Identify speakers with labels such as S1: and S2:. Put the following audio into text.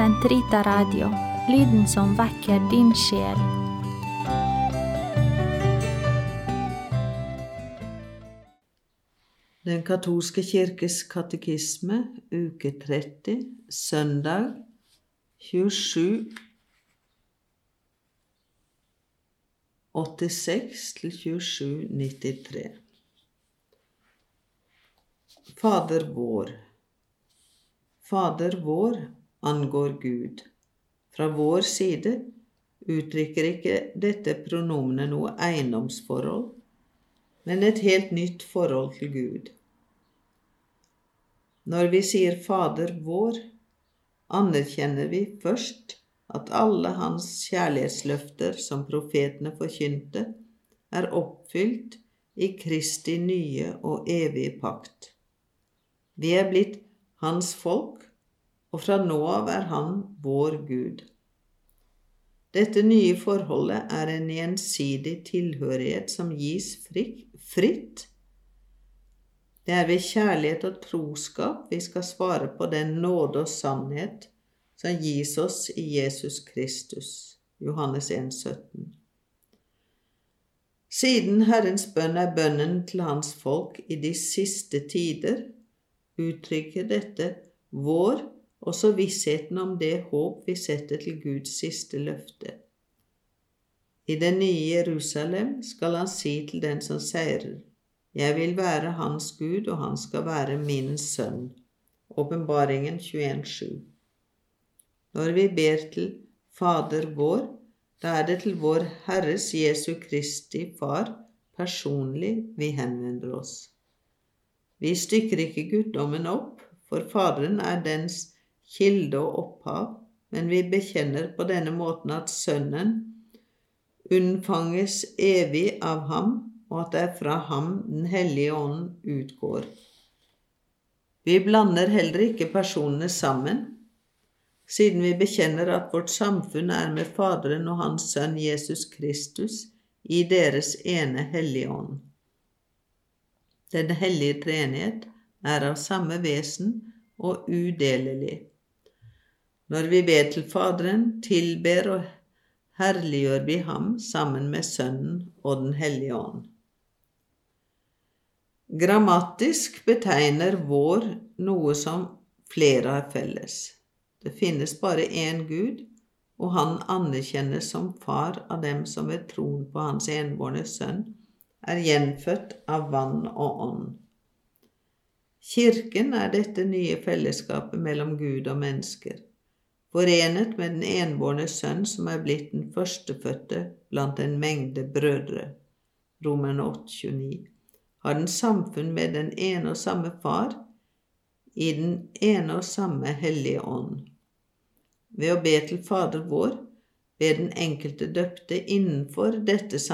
S1: Sentrita Radio, lyden som vekker din sjel.
S2: Den katolske kirkes katekisme, uke 30, søndag 27 86 til 27 93. Fader vår. Fader vår angår Gud. Fra vår side uttrykker ikke dette pronomenet noe eiendomsforhold, men et helt nytt forhold til Gud. Når vi sier Fader vår, anerkjenner vi først at alle hans kjærlighetsløfter som profetene forkynte, er oppfylt i Kristi nye og evige pakt. Vi er blitt hans folk, og fra nå av er han vår Gud. Dette nye forholdet er en gjensidig tilhørighet som gis fritt. Det er ved kjærlighet og troskap vi skal svare på den nåde og sannhet som gis oss i Jesus Kristus. Johannes 1, 17. Siden Herrens bønn er bønnen til hans folk i de siste tider, uttrykker dette vår også vissheten om det håp vi setter til Guds siste løfte. I det nye Jerusalem skal han si til den som seirer, Jeg vil være hans Gud, og han skal være min sønn. Åpenbaringen 21,7. Når vi ber til Fader vår, da er det til vår Herres Jesu Kristi Far personlig vi henvender oss. Vi stykker ikke guddommen opp, for Faderen er dens kilde og opphav, men vi bekjenner på denne måten at Sønnen unnfanges evig av ham, og at det er fra ham Den hellige ånd utgår. Vi blander heller ikke personene sammen, siden vi bekjenner at vårt samfunn er med Faderen og Hans Sønn Jesus Kristus i deres ene hellige ånd. Den hellige treenighet er av samme vesen og udelelig. Når vi ber til Faderen, tilber og herliggjør vi ham sammen med Sønnen og Den hellige ånd. Grammatisk betegner vår noe som flere har felles. Det finnes bare én Gud, og han anerkjennes som far av dem som ved troen på hans enbårne sønn er gjenfødt av vann og ånd. Kirken er dette nye fellesskapet mellom Gud og mennesker, forenet med den enbårne sønn som er blitt den førstefødte blant en mengde brødre. Romerne 8,29. Har den samfunn med den ene og samme Far i den ene og samme Hellige Ånd. Ved å be til Fader vår ber den enkelte døpte innenfor dette samfunnet